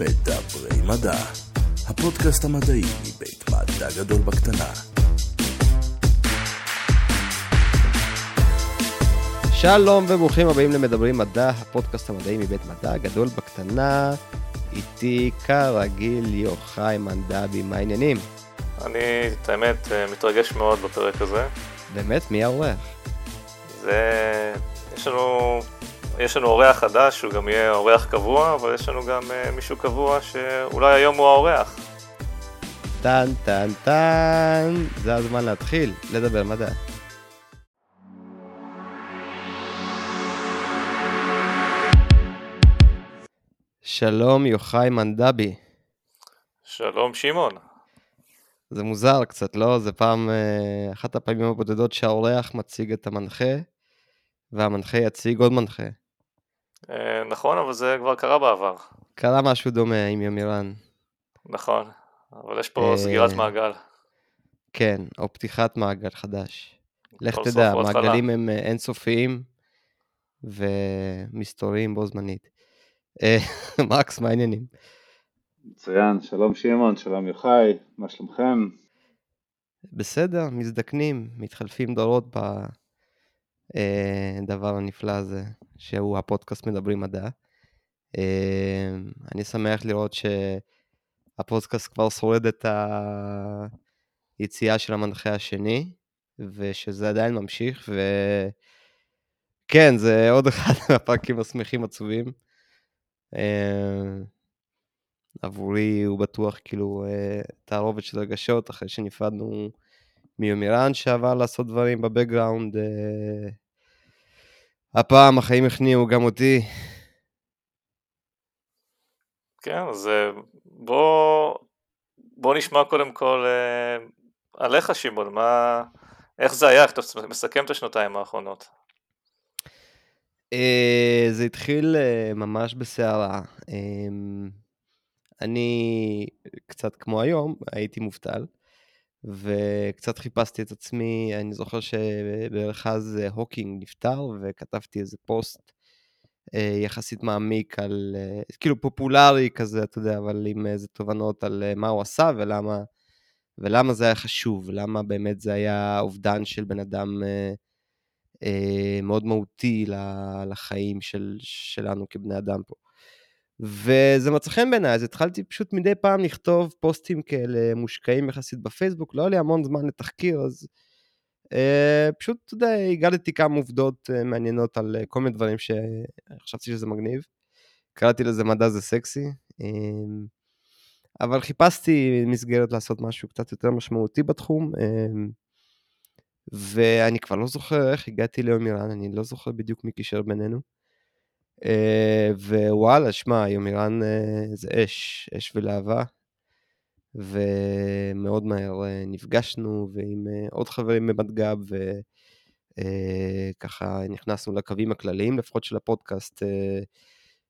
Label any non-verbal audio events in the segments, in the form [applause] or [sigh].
מדברי מדע, הפודקאסט המדעי מבית מדע גדול בקטנה. שלום וברוכים הבאים למדברים מדע, הפודקאסט המדעי מבית מדע גדול בקטנה. איתי כרגיל יוחאי מנדבי, מה העניינים? אני, את האמת, מתרגש מאוד בפרק הזה. באמת? מי האורח? זה... יש לנו... יש לנו אורח חדש, הוא גם יהיה אורח קבוע, אבל יש לנו גם uh, מישהו קבוע שאולי היום הוא האורח. טן טן טן, זה הזמן להתחיל לדבר מדע. שלום יוחאי מנדבי. שלום שמעון. זה מוזר קצת, לא? זה פעם, אה, אחת הפעמים הבודדות שהאורח מציג את המנחה, והמנחה יציג עוד מנחה. אה, נכון, אבל זה כבר קרה בעבר. קרה משהו דומה עם יומירן. נכון, אבל יש פה אה, סגירת מעגל. כן, או פתיחת מעגל חדש. לך תדע. מעגלים הם אה, אינסופיים ומסתוריים בו זמנית. [laughs] מקס, מה העניינים? מצוין, שלום שמעון, שלום יוחאי, מה שלומכם? בסדר, מזדקנים, מתחלפים דורות בדבר הנפלא הזה, שהוא הפודקאסט מדברים מדע. אה, אני שמח לראות שהפודקאסט כבר שורד את היציאה של המנחה השני, ושזה עדיין ממשיך, וכן, זה עוד אחד [laughs] מהפרקים השמחים עצובים. אה, עבורי הוא בטוח כאילו אה, תערובת של רגשות אחרי שנפרדנו מיומירן שעבר לעשות דברים בבקגראונד. הפעם החיים הכניעו גם אותי. כן, אז אה, בוא, בוא נשמע קודם כל אה, עליך שמעון, מה... איך זה היה, איך אתה מסכם את השנתיים האחרונות? אה, זה התחיל אה, ממש בסערה. אה, אני, קצת כמו היום, הייתי מובטל, וקצת חיפשתי את עצמי, אני זוכר שבערך אז אה, הוקינג נפטר, וכתבתי איזה פוסט אה, יחסית מעמיק על, אה, כאילו פופולרי כזה, אתה יודע, אבל עם איזה תובנות על מה הוא עשה ולמה, ולמה זה היה חשוב, למה באמת זה היה אובדן של בן אדם מאוד מהותי לחיים של, שלנו כבני אדם פה. וזה מצא חן בעיניי, אז התחלתי פשוט מדי פעם לכתוב פוסטים כאלה מושקעים יחסית בפייסבוק, לא היה לי המון זמן לתחקיר, אז אה, פשוט, אתה יודע, הגדתי כמה עובדות אה, מעניינות על אה, כל מיני דברים שחשבתי שזה מגניב. קראתי לזה מדע זה סקסי, אה, אבל חיפשתי מסגרת לעשות משהו קצת יותר משמעותי בתחום, אה, ואני כבר לא זוכר איך הגעתי ליומירן, אני לא זוכר בדיוק מי קישר בינינו. אה, ווואלה, שמע, יומירן אה, זה אש, אש ולהבה, ומאוד מהר אה, נפגשנו, ועם עוד חברים במדגב, וככה נכנסנו לקווים הכלליים, לפחות של הפודקאסט.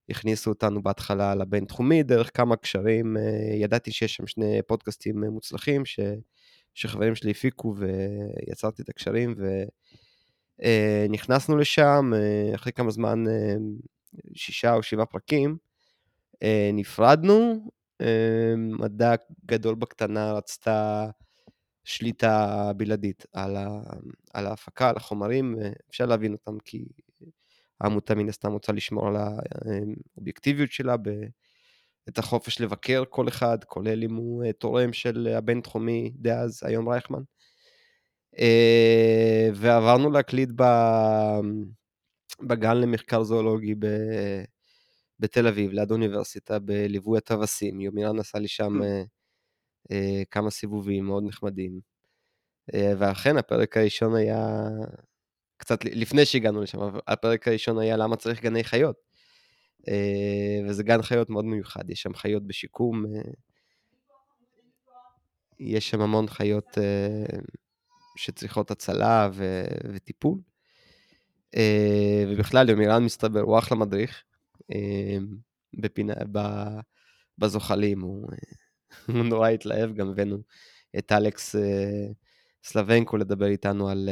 הכניסו אותנו בהתחלה לבינתחומי דרך כמה קשרים, ידעתי שיש שם שני פודקאסטים מוצלחים ש, שחברים שלי הפיקו ויצרתי את הקשרים ונכנסנו לשם, אחרי כמה זמן, שישה או שבעה פרקים, אה, נפרדנו, אה, מדע גדול בקטנה רצתה שליטה בלעדית על, ה, על ההפקה, על החומרים, אה, אפשר להבין אותם כי העמותה מן הסתם רוצה לשמור על האובייקטיביות שלה, ב, את החופש לבקר כל אחד, כולל אם הוא אה, תורם של הבינתחומי דאז, היום רייכמן. אה, ועברנו להקליט ב, בגן למחקר זואולוגי ב, בתל אביב, ליד האוניברסיטה, בליווי הטווסים. יומירן עשה לי שם אה, אה, כמה סיבובים מאוד נחמדים. אה, ואכן, הפרק הראשון היה, קצת לפני שהגענו לשם, הפרק הראשון היה למה צריך גני חיות. אה, וזה גן חיות מאוד מיוחד, יש שם חיות בשיקום, אה, יש שם המון חיות אה, שצריכות הצלה ו- וטיפול. אה, ובכלל, יומירן מסתבר, הוא אחלה מדריך. אה, בפינה, ב- בזוחלים, הוא, אה, [laughs] הוא נורא התלהב, גם הבאנו את אלכס סלבנקו לדבר איתנו על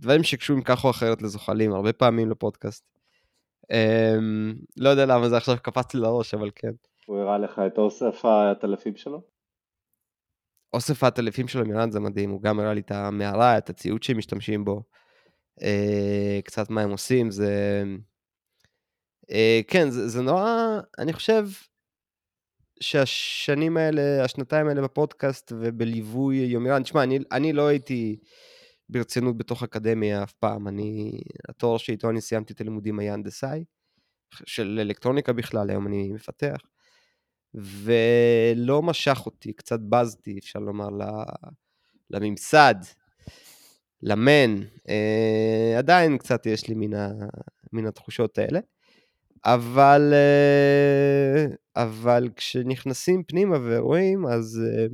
דברים שקשורים כך או אחרת לזוחלים, הרבה פעמים לפודקאסט. לא יודע למה זה עכשיו קפץ לי לראש, אבל כן. הוא הראה לך את אוסף העטלפים שלו? אוסף העטלפים של אמירן זה מדהים, הוא גם הראה לי את המערה, את הציוד שהם משתמשים בו, קצת מה הם עושים, זה... אה, כן, זה, זה נורא, אני חושב שהשנים האלה, השנתיים האלה בפודקאסט ובליווי יומירן, תשמע, אני, אני לא הייתי ברצינות בתוך אקדמיה אף פעם, אני, התואר שאיתו אני סיימתי את הלימודים היה הנדסאי, של אלקטרוניקה בכלל, היום אני מפתח. ולא משך אותי, קצת בזתי, אפשר לומר, לממסד, למן. אה, עדיין קצת יש לי מן, ה, מן התחושות האלה. אבל, אה, אבל כשנכנסים פנימה ורואים, אז אה,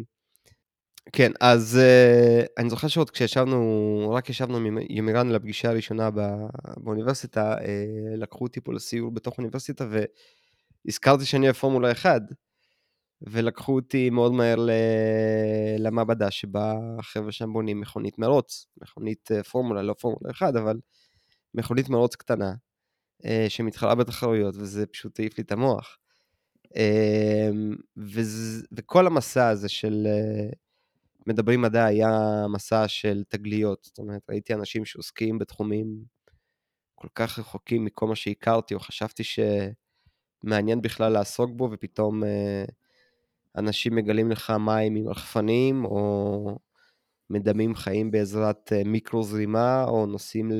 כן, אז אה, אני זוכר שעוד כשישבנו, רק ישבנו עם ימירן לפגישה הראשונה באוניברסיטה, אה, לקחו אותי פה לסיור בתוך אוניברסיטה והזכרתי שאני אוהב פורמולה 1, ולקחו אותי מאוד מהר ל... למעבדה שבה החבר'ה שם בונים מכונית מרוץ, מכונית אה, פורמולה, לא פורמולה 1, אבל מכונית מרוץ קטנה, שמתחרה בתחרויות, וזה פשוט העיף לי את המוח. וזה, וכל המסע הזה של מדברים מדע היה מסע של תגליות, זאת אומרת, ראיתי אנשים שעוסקים בתחומים כל כך רחוקים מכל מה שהכרתי, או חשבתי שמעניין בכלל לעסוק בו, ופתאום אה, אנשים מגלים לך מים עם רחפנים, או מדמים חיים בעזרת אה, מיקרו זרימה, או נוסעים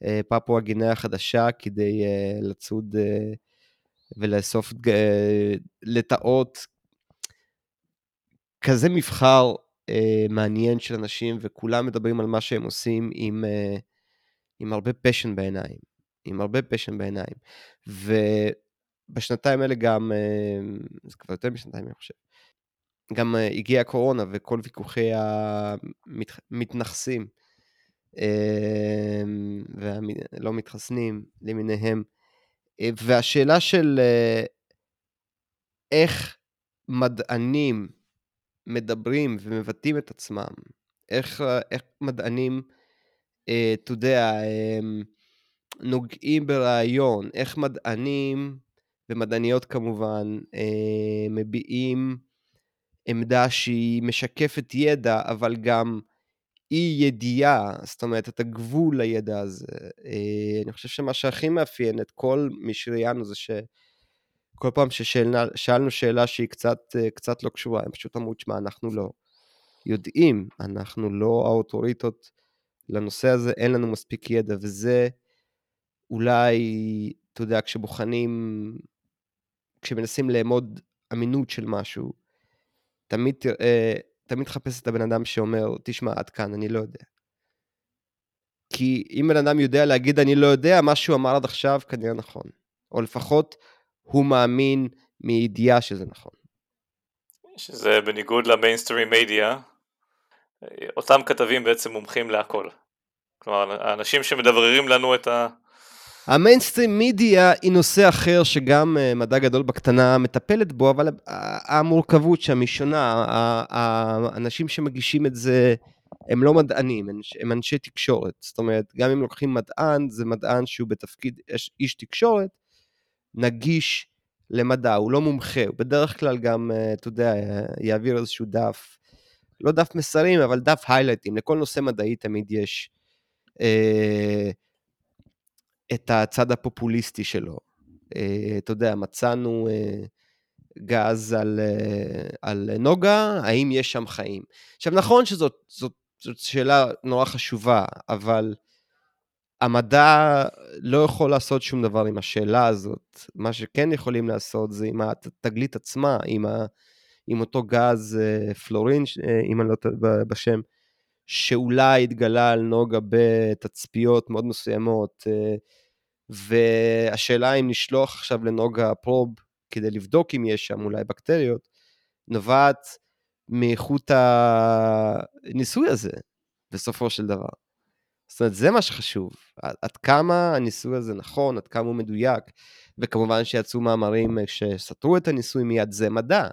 לפפואה אה, גינאה החדשה כדי לצוד ולאסוף לטאות כזה מבחר אה, מעניין של אנשים, וכולם מדברים על מה שהם עושים עם, אה, עם הרבה פשן בעיניים. עם הרבה פשן בעיניים. ובשנתיים האלה גם, אה, זה כבר יותר משנתיים, אני חושב, גם אה, הגיעה הקורונה וכל ויכוחי המתנכסים, אה, ולא מתחסנים למיניהם. אה, והשאלה של איך מדענים, מדברים ומבטאים את עצמם, איך, איך מדענים, אתה יודע, אה, נוגעים ברעיון, איך מדענים ומדעניות כמובן אה, מביעים עמדה שהיא משקפת ידע, אבל גם אי ידיעה, זאת אומרת, את הגבול לידע הזה. אה, אני חושב שמה שהכי מאפיין את כל מי שראיינו זה ש... כל פעם ששאלנו שאלה שהיא קצת, אה, קצת לא קשורה, הם פשוט אמרו, תשמע, אנחנו לא יודעים, אנחנו לא האוטוריטות לנושא הזה, אין לנו מספיק ידע, וזה אולי, אתה יודע, כשבוחנים, כשמנסים לאמוד אמינות של משהו, תמיד תראה, תמיד תחפש את הבן אדם שאומר, תשמע, עד כאן, אני לא יודע. כי אם בן אדם יודע להגיד אני לא יודע, מה שהוא אמר עד עכשיו כנראה נכון. או לפחות הוא מאמין מידיעה שזה נכון. שזה בניגוד למיינסטרים מדיה, אותם כתבים בעצם מומחים להכל. כלומר, האנשים שמדבררים לנו את ה... המיינסטרים מידיה היא נושא אחר שגם אה, מדע גדול בקטנה מטפלת בו, אבל המורכבות שם היא שונה. האנשים שמגישים את זה הם לא מדענים, הם אנשי תקשורת. זאת אומרת, גם אם לוקחים מדען, זה מדען שהוא בתפקיד איש תקשורת, נגיש למדע, הוא לא מומחה, הוא בדרך כלל גם, אה, אתה יודע, יעביר איזשהו דף, לא דף מסרים, אבל דף היילייטים, לכל נושא מדעי תמיד יש אה, את הצד הפופוליסטי שלו. אה, אתה יודע, מצאנו אה, גז על, אה, על נוגה, האם יש שם חיים? עכשיו, נכון שזאת זאת, זאת שאלה נורא חשובה, אבל המדע לא יכול לעשות שום דבר עם השאלה הזאת. מה שכן יכולים לעשות זה עם התגלית עצמה, עם, ה, עם אותו גז פלורין, אם אני לא טועה בשם, שאולי התגלה על נוגה בתצפיות מאוד מסוימות, אה, והשאלה אם נשלוח עכשיו לנוגה פרוב כדי לבדוק אם יש שם אולי בקטריות, נובעת מאיכות הניסוי הזה, בסופו של דבר. זאת אומרת, זה מה שחשוב. עד כמה הניסוי הזה נכון, עד כמה הוא מדויק, וכמובן שיצאו מאמרים שסתרו את הניסוי מיד, זה מדע.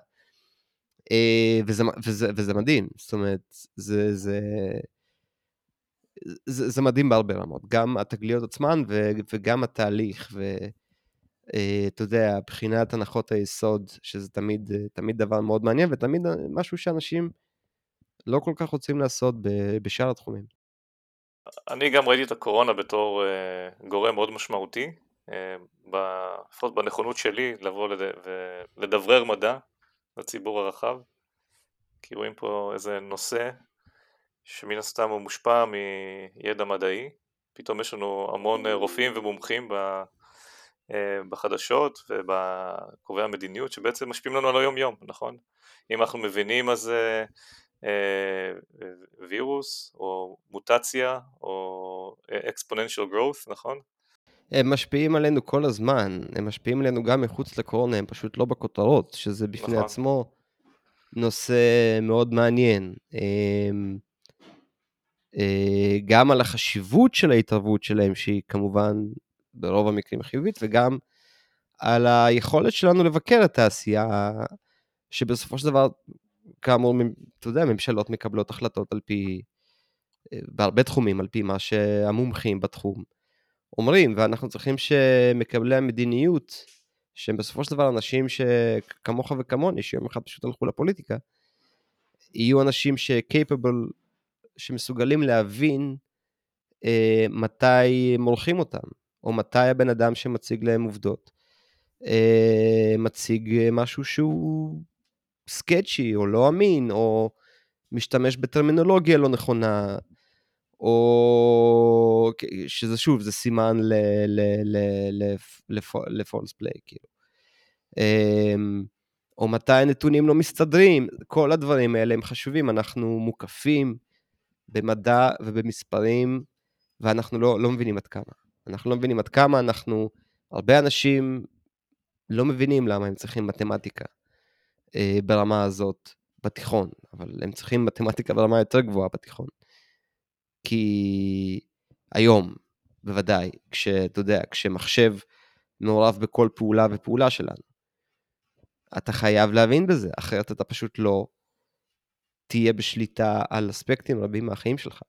אה, וזה, וזה, וזה מדהים, זאת אומרת, זה, זה, זה, זה מדהים בהרבה רמות, גם התגליות עצמן ו, וגם התהליך, אה, אתה יודע, בחינת הנחות היסוד, שזה תמיד, אה, תמיד דבר מאוד מעניין, ותמיד אה, משהו שאנשים לא כל כך רוצים לעשות בשאר התחומים. אני גם ראיתי את הקורונה בתור גורם מאוד משמעותי, לפחות בנכונות שלי לבוא ולדברר מדע לציבור הרחב, כי רואים פה איזה נושא שמן הסתם הוא מושפע מידע מדעי, פתאום יש לנו המון רופאים ומומחים אה, בחדשות ובקובעי המדיניות שבעצם משפיעים לנו על היום יום, נכון? אם אנחנו מבינים זה אה, וירוס או מוטציה או exponential growth, נכון? הם משפיעים עלינו כל הזמן, הם משפיעים עלינו גם מחוץ לקורונה, הם פשוט לא בכותרות, שזה בפני נכון. עצמו נושא מאוד מעניין. אמ, אה, גם על החשיבות של ההתערבות שלהם, שהיא כמובן ברוב המקרים חיובית, וגם על היכולת שלנו לבקר את העשייה, שבסופו של דבר, כאמור, אתה יודע, ממשלות מקבלות החלטות על פי, בהרבה תחומים, על פי מה שהמומחים בתחום אומרים, ואנחנו צריכים שמקבלי המדיניות, שהם בסופו של דבר אנשים שכמוך וכמוני, שיום אחד פשוט הלכו לפוליטיקה, יהיו אנשים ש-capable, שמסוגלים להבין אה, מתי מורחים אותם, או מתי הבן אדם שמציג להם עובדות אה, מציג משהו שהוא סקצ'י, או לא אמין, או משתמש בטרמינולוגיה לא נכונה, או שזה שוב, זה סימן לפולס פליי, כאילו. אמ, או מתי הנתונים לא מסתדרים, כל הדברים האלה הם חשובים, אנחנו מוקפים במדע ובמספרים, ואנחנו לא, לא מבינים עד כמה. אנחנו לא מבינים עד כמה אנחנו, הרבה אנשים לא מבינים למה הם צריכים מתמטיקה אה, ברמה הזאת בתיכון, אבל הם צריכים מתמטיקה ברמה יותר גבוהה בתיכון. כי היום, בוודאי, כשאתה יודע, כשמחשב מעורב בכל פעולה ופעולה שלנו, אתה חייב להבין בזה, אחרת אתה פשוט לא תהיה בשליטה על אספקטים רבים מהחיים שלך.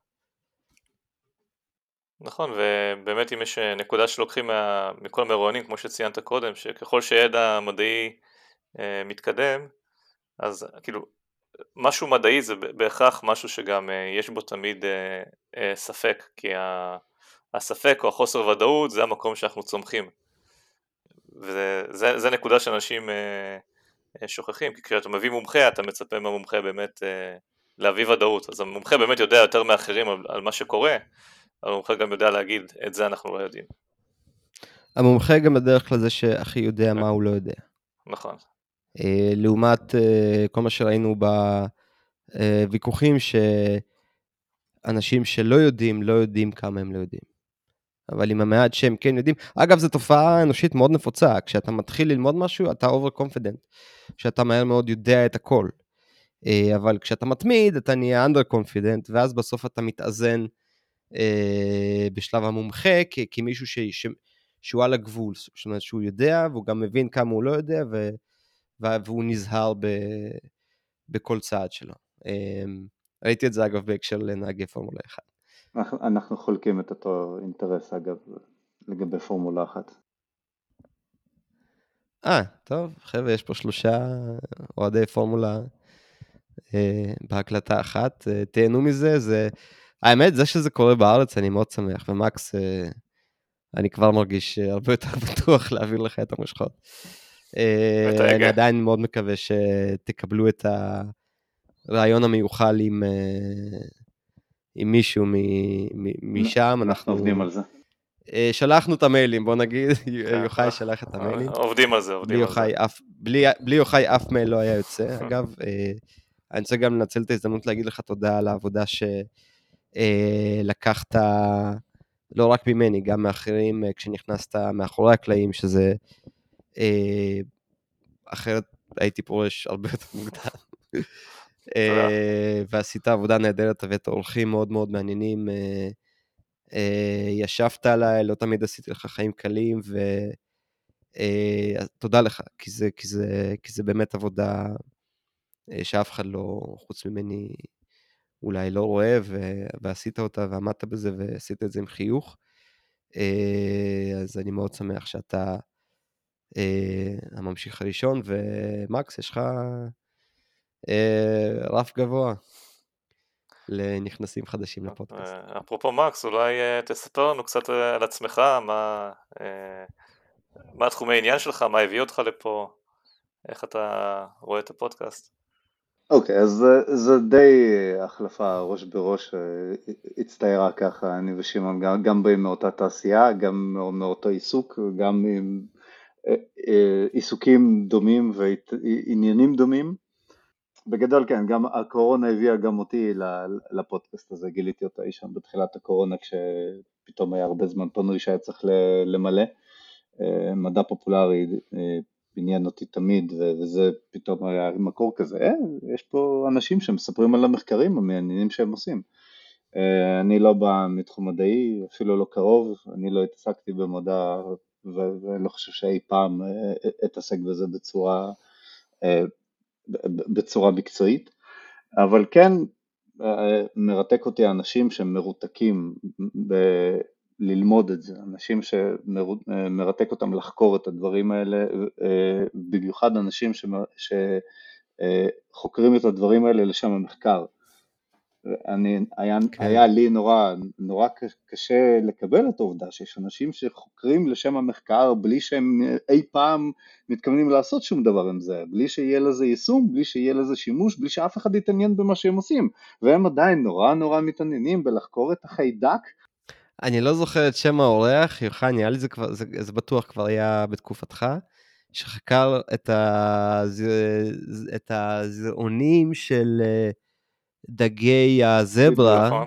נכון, ובאמת אם יש אה, נקודה שלוקחים מה, מכל המרואיינים, כמו שציינת קודם, שככל שידע מדעי אה, מתקדם, אז כאילו, משהו מדעי זה בהכרח משהו שגם אה, יש בו תמיד אה, אה, ספק, כי הספק או החוסר ודאות זה המקום שאנחנו צומחים. וזה נקודה שאנשים שוכחים, כי כשאתה מביא מומחה אתה מצפה מהמומחה באמת להביא ודאות, אז המומחה באמת יודע יותר מאחרים על, על מה שקורה, המומחה גם יודע להגיד, את זה אנחנו לא יודעים. המומחה גם בדרך כלל זה שהכי יודע מה הוא לא יודע. נכון. אה, לעומת אה, כל מה שראינו בוויכוחים, שאנשים שלא יודעים, לא יודעים כמה הם לא יודעים. אבל עם המעט שהם כן יודעים, אגב, זו תופעה אנושית מאוד נפוצה, כשאתה מתחיל ללמוד משהו, אתה over confident, שאתה מהר מאוד יודע את הכל. אה, אבל כשאתה מתמיד, אתה נהיה under confident, ואז בסוף אתה מתאזן אה, בשלב המומחה כמישהו ש- שהוא על הגבול, זאת אומרת שהוא יודע והוא גם מבין כמה הוא לא יודע ו- והוא נזהר ב- בכל צעד שלו. אה, ראיתי את זה אגב בהקשר לנהגי פורמולה 1. אנחנו, אנחנו חולקים את אותו אינטרס אגב לגבי פורמולה 1. אה, טוב, חבר'ה, יש פה שלושה אוהדי פורמולה אה, בהקלטה אחת, אה, תהנו מזה, זה האמת, זה שזה קורה בארץ, אני מאוד שמח, ומקס, אה, אני כבר מרגיש הרבה יותר [laughs] בטוח להעביר לך את המושכות. אה, אני עדיין מאוד מקווה שתקבלו את הרעיון המיוחל עם, אה, עם מישהו משם. אנחנו עובדים על זה. שלחנו את המיילים, בוא נגיד, [laughs] כן. יוחאי שלח את המיילים. עובדים על זה, עובדים על זה. בלי יוחאי אף מייל לא היה יוצא. [laughs] אגב, אני רוצה גם לנצל את ההזדמנות להגיד לך תודה על העבודה ש... אה, לקחת לא רק ממני, גם מאחרים, אה, כשנכנסת מאחורי הקלעים, שזה... אה, אחרת הייתי פורש הרבה יותר [laughs] מוקדם. אה, ועשית עבודה נהדרת, הבאת אורחים מאוד מאוד מעניינים. אה, ישבת עליי, לא תמיד עשיתי לך חיים קלים, ותודה לך, כי זה, כי, זה, כי זה באמת עבודה שאף אחד לא, חוץ ממני, אולי לא רואה, ו... ועשית אותה ועמדת בזה ועשית את זה עם חיוך. אז אני מאוד שמח שאתה הממשיך הראשון, ומקס, יש לך אה, רף גבוה לנכנסים חדשים לפודקאסט. אה, אפרופו מקס, אולי אה, תספר לנו קצת אה, על עצמך, מה, אה, מה התחומי העניין שלך, מה הביא אותך לפה, איך אתה רואה את הפודקאסט. אוקיי, okay, אז זה, זה די החלפה ראש בראש, הצטיירה ככה, אני ושמעון גם, גם באים מאותה תעשייה, גם מאותו עיסוק, גם עם עיסוקים דומים ועניינים דומים. בגדול כן, גם הקורונה הביאה גם אותי לפודקאסט הזה, גיליתי אותה אי שם בתחילת הקורונה כשפתאום היה הרבה זמן פנוי שהיה צריך למלא. אה, מדע פופולרי אה, עניין אותי תמיד וזה פתאום היה מקור כזה, אה, יש פה אנשים שמספרים על המחקרים המעניינים שהם עושים. אה, אני לא בא מתחום מדעי, אפילו לא קרוב, אני לא התעסקתי במדע ואני לא חושב שאי פעם אתעסק בזה בצורה בצורה מקצועית, אבל כן אה, מרתק אותי האנשים שהם מרותקים ב- ללמוד את זה, אנשים שמרתק אותם לחקור את הדברים האלה, אה, במיוחד אנשים שחוקרים את הדברים האלה לשם המחקר. אני, היה, כן. היה לי נורא, נורא קשה לקבל את העובדה שיש אנשים שחוקרים לשם המחקר בלי שהם אי פעם מתכוונים לעשות שום דבר עם זה, בלי שיהיה לזה יישום, בלי שיהיה לזה שימוש, בלי שאף אחד יתעניין במה שהם עושים, והם עדיין נורא נורא מתעניינים בלחקור את החיידק. אני לא זוכר את שם האורח, יוחנן, נראה לי זה כבר, זה, זה בטוח כבר היה בתקופתך, שחקר את, הז... את הזרעונים של... דגי הזברה, נכון.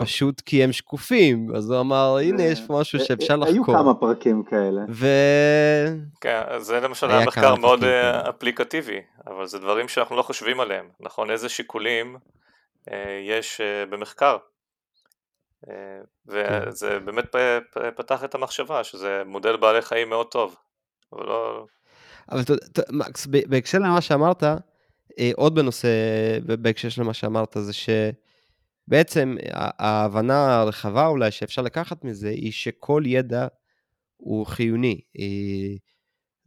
פשוט כי הם שקופים, אז הוא אמר, הנה יש פה משהו אה, שאפשר לחקור. היו כמה פרקים כאלה. ו... כן, זה למשל היה מחקר מאוד אה, אפליקטיבי, אבל זה דברים שאנחנו לא חושבים עליהם, נכון? איזה שיקולים אה, יש במחקר. וזה כן. באמת פתח את המחשבה, שזה מודל בעלי חיים מאוד טוב, אבל לא... אבל מקס, בהקשר למה שאמרת, אה, עוד בנושא, בהקשר של מה שאמרת, זה שבעצם ההבנה הרחבה אולי שאפשר לקחת מזה, היא שכל ידע הוא חיוני. אה,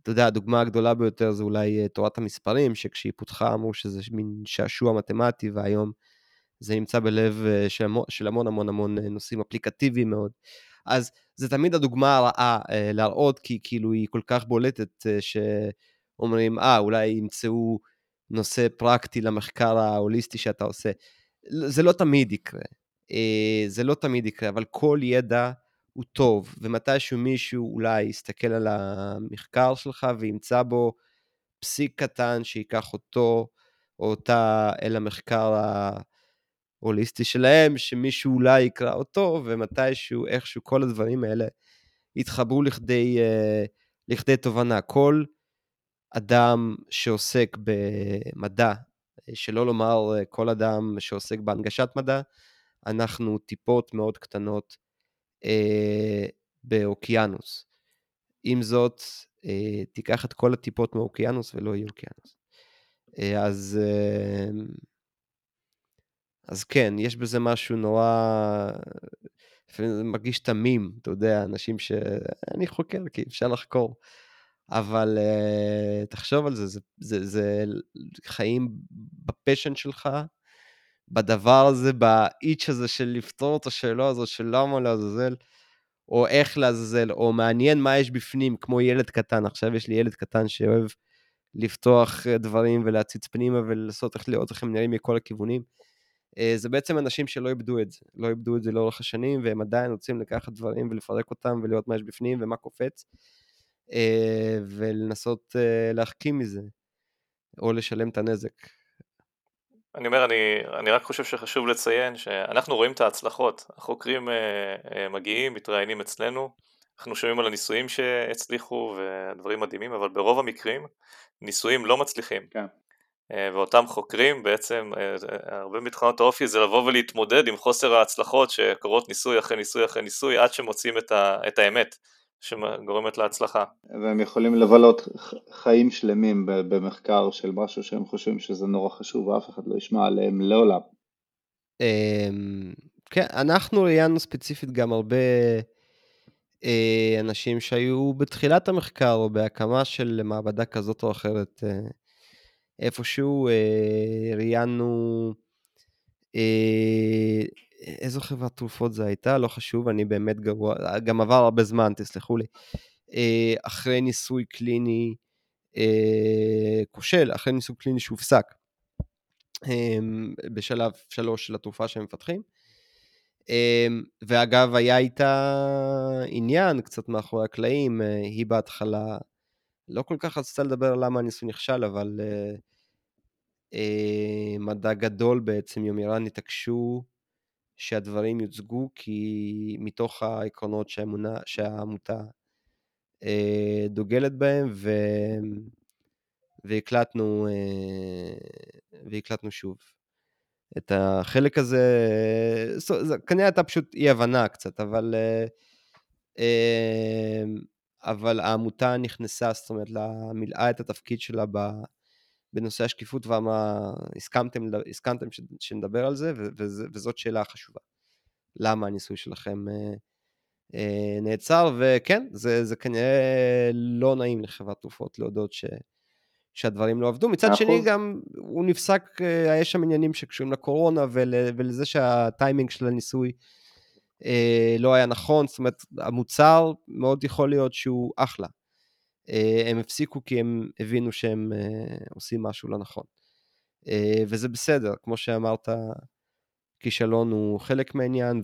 אתה יודע, הדוגמה הגדולה ביותר זה אולי אה, תורת המספרים, שכשהיא פותחה אמרו שזה מין שעשוע מתמטי, והיום זה נמצא בלב של המון של המון המון, המון נושאים אפליקטיביים מאוד. אז זה תמיד הדוגמה הרעה להראות, כי כאילו היא כל כך בולטת, שאומרים, אה, אולי ימצאו נושא פרקטי למחקר ההוליסטי שאתה עושה. זה לא תמיד יקרה. אה, זה לא תמיד יקרה, אבל כל ידע הוא טוב, ומתישהו מישהו אולי יסתכל על המחקר שלך וימצא בו פסיק קטן שייקח אותו או אותה אל המחקר ההוליסטי שלהם, שמישהו אולי יקרא אותו, ומתישהו, איכשהו, כל הדברים האלה יתחברו לכדי, אה, לכדי תובנה. כל אדם שעוסק במדע, שלא לומר כל אדם שעוסק בהנגשת מדע, אנחנו טיפות מאוד קטנות אה, באוקיינוס. עם זאת, אה, תיקח את כל הטיפות מאוקיינוס ולא יהיה אוקיינוס. אה, אז, אה, אז כן, יש בזה משהו נורא... לפעמים זה מרגיש תמים, אתה יודע, אנשים ש... אני חוקר, כי אפשר לחקור. אבל uh, תחשוב על זה, זה, זה, זה חיים בפשן שלך, בדבר הזה, באיץ' הזה של לפתור את השאלה הזו של למה לעזאזל, או איך לעזאזל, או מעניין מה יש בפנים, כמו ילד קטן. עכשיו יש לי ילד קטן שאוהב לפתוח אה, דברים ולהציץ פנימה ולנסות איך לראות איך הם נראים מכל הכיוונים. Uh, זה בעצם אנשים שלא איבדו את זה, לא איבדו את זה לאורך השנים, והם עדיין רוצים לקחת דברים ולפרק אותם ולראות מה יש בפנים ומה קופץ. אה, ולנסות אה, להחכים מזה, או לשלם את הנזק. אני אומר, אני, אני רק חושב שחשוב לציין שאנחנו רואים את ההצלחות, החוקרים אה, מגיעים, מתראיינים אצלנו, אנחנו שומעים על הניסויים שהצליחו ודברים מדהימים, אבל ברוב המקרים ניסויים לא מצליחים. כן. ואותם חוקרים בעצם, הרבה מתחנות האופי זה לבוא ולהתמודד עם חוסר ההצלחות שקורות ניסוי אחרי ניסוי אחרי ניסוי עד שמוצאים את, ה, את האמת. שגורמת להצלחה. והם יכולים לבלות חיים שלמים במחקר של משהו שהם חושבים שזה נורא חשוב ואף אחד לא ישמע עליהם לעולם. אמ, כן, אנחנו ראיינו ספציפית גם הרבה אה, אנשים שהיו בתחילת המחקר או בהקמה של מעבדה כזאת או אחרת. אה, איפשהו אה, ראיינו, אה, איזו חברת תרופות זה הייתה, לא חשוב, אני באמת גרוע, גם עבר הרבה זמן, תסלחו לי. אה, אחרי ניסוי קליני אה, כושל, אחרי ניסוי קליני שהופסק, אה, בשלב שלוש של התרופה שהם מפתחים. ואגב, היה איתה עניין קצת מאחורי הקלעים, היא בהתחלה לא כל כך רצתה לדבר על למה הניסוי נכשל, אבל מדע גדול בעצם, יומירן התעקשו שהדברים יוצגו, כי מתוך העקרונות שהאמונה, שהעמותה אה, דוגלת בהם, ו... והקלטנו, אה, והקלטנו שוב. את החלק הזה, זה כנראה הייתה פשוט אי הבנה קצת, אבל, אה, אה, אבל העמותה נכנסה, זאת אומרת, מילאה את התפקיד שלה בנושא השקיפות ואמרה, הסכמתם, הסכמתם שנדבר על זה, וזאת שאלה חשובה. למה הניסוי שלכם אה, אה, נעצר, וכן, זה, זה כנראה לא נעים לחברת תרופות להודות ש, שהדברים לא עבדו. מצד שני גם הוא נפסק, אה, יש שם עניינים שקשורים לקורונה ול, ולזה שהטיימינג של הניסוי אה, לא היה נכון, זאת אומרת, המוצר מאוד יכול להיות שהוא אחלה. אה, הם הפסיקו כי הם הבינו שהם אה, עושים משהו לא נכון. אה, וזה בסדר, כמו שאמרת, כישלון הוא חלק מהעניין,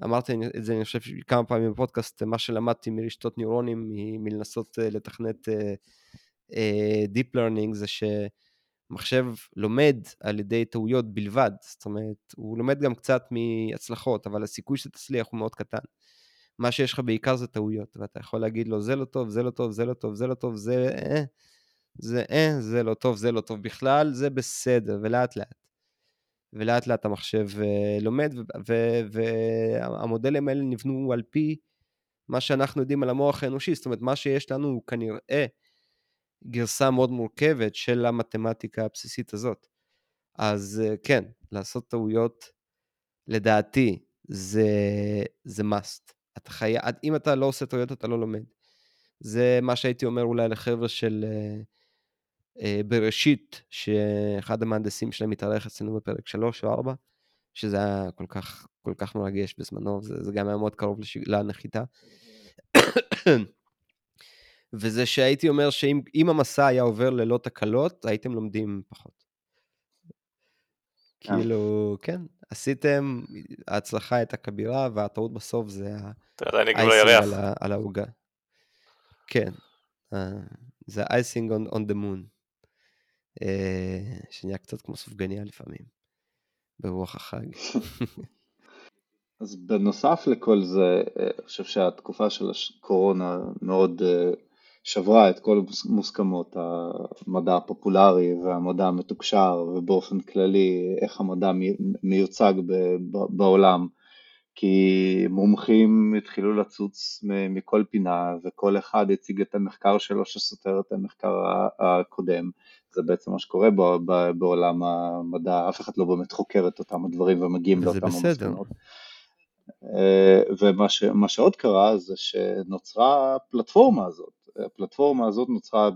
ואמרתי את זה, אני חושב, כמה פעמים בפודקאסט, מה שלמדתי מרשתות ניורונים, מלנסות לתכנת Deep Learning, זה שמחשב לומד על ידי טעויות בלבד, זאת אומרת, הוא לומד גם קצת מהצלחות, אבל הסיכוי שתצליח הוא מאוד קטן. מה שיש לך בעיקר זה טעויות, ואתה יכול להגיד לו, זה לא טוב, זה לא טוב, זה לא טוב, זה לא טוב, זה אה, זה אה, זה לא טוב, זה לא טוב בכלל, זה בסדר, ולאט לאט. ולאט לאט המחשב uh, לומד, והמודלים האלה נבנו על פי מה שאנחנו יודעים על המוח האנושי, זאת אומרת, מה שיש לנו הוא כנראה גרסה מאוד מורכבת של המתמטיקה הבסיסית הזאת. אז uh, כן, לעשות טעויות, לדעתי, זה, זה must. אתה חי... אם אתה לא עושה טעויות, אתה לא לומד. זה מה שהייתי אומר אולי לחבר'ה של uh, uh, בראשית, שאחד המהנדסים שלהם התארח אצלנו בפרק 3 או 4, שזה היה כל כך, כל כך מרגש בזמנו, זה, זה גם היה מאוד קרוב לש... לנחיתה. [coughs] וזה שהייתי אומר שאם המסע היה עובר ללא תקלות, הייתם לומדים פחות. אה. כאילו, כן, עשיתם, ההצלחה הייתה כבירה, והטעות בסוף זה האייסינג על העוגה. כן, אה, זה האייסינג on the moon, אה, שנהיה קצת כמו סופגניה לפעמים, ברוח החג. [laughs] אז בנוסף לכל זה, אני חושב שהתקופה של הקורונה מאוד שברה את כל מוסכמות המדע הפופולרי והמדע המתוקשר ובאופן כללי איך המדע מיוצג בעולם. כי מומחים התחילו לצוץ מכל פינה וכל אחד הציג את המחקר שלו שסותר את המחקר הקודם. זה בעצם מה שקורה בעולם המדע, אף אחד לא באמת חוקר את אותם הדברים ומגיעים לאותם המסקנות. אה, ומה שעוד קרה זה שנוצרה הפלטפורמה הזאת הפלטפורמה הזאת נוצרה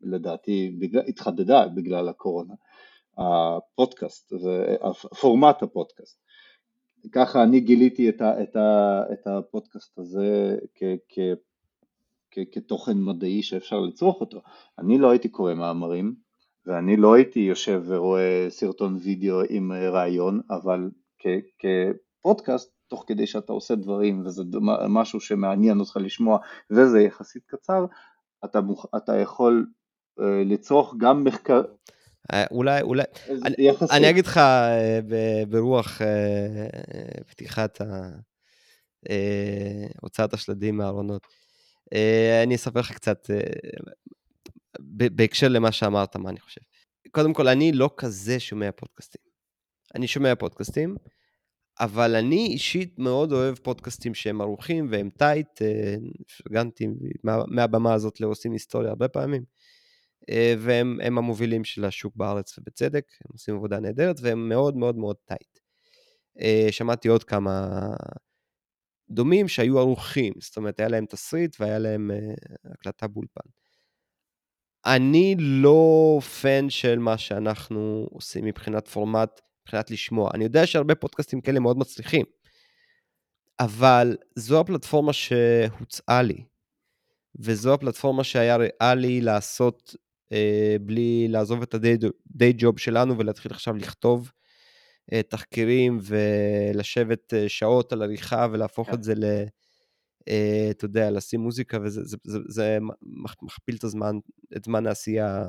לדעתי, בגלל, התחדדה בגלל הקורונה, הפודקאסט, פורמט הפודקאסט. ככה אני גיליתי את, ה, את, ה, את הפודקאסט הזה כ, כ, כ, כתוכן מדעי שאפשר לצרוך אותו. אני לא הייתי קורא מאמרים ואני לא הייתי יושב ורואה סרטון וידאו עם רעיון, אבל כ, כפודקאסט תוך כדי שאתה עושה דברים וזה משהו שמעניין אותך לשמוע וזה יחסית קצר, אתה, מוכ... אתה יכול uh, לצרוך גם מחקר... אה, אולי, אולי, אני, אני אגיד לך אה, ברוח פתיחת הוצאת השלדים מהארונות, אני אספר לך קצת בהקשר למה שאמרת, מה אני חושב. קודם כל, אני לא כזה שומע פודקאסטים. אני שומע פודקאסטים, אבל אני אישית מאוד אוהב פודקאסטים שהם ערוכים והם tight, אה, פרגנתי מה, מהבמה הזאת לעושים היסטוריה הרבה פעמים, אה, והם המובילים של השוק בארץ ובצדק, הם עושים עבודה נהדרת והם מאוד מאוד מאוד tight. אה, שמעתי עוד כמה דומים שהיו ערוכים, זאת אומרת, היה להם תסריט והיה להם הקלטה באולפן. אני לא fan של מה שאנחנו עושים מבחינת פורמט, מבחינת לשמוע. אני יודע שהרבה פודקאסטים כאלה מאוד מצליחים, אבל זו הפלטפורמה שהוצעה לי, וזו הפלטפורמה שהיה ריאלי לעשות אה, בלי לעזוב את הדיי ג'וב שלנו ולהתחיל עכשיו לכתוב אה, תחקירים ולשבת אה, שעות על עריכה ולהפוך כן. את זה ל... אה, אתה יודע, לשים מוזיקה, וזה זה, זה, זה מכפיל את הזמן, את זמן העשייה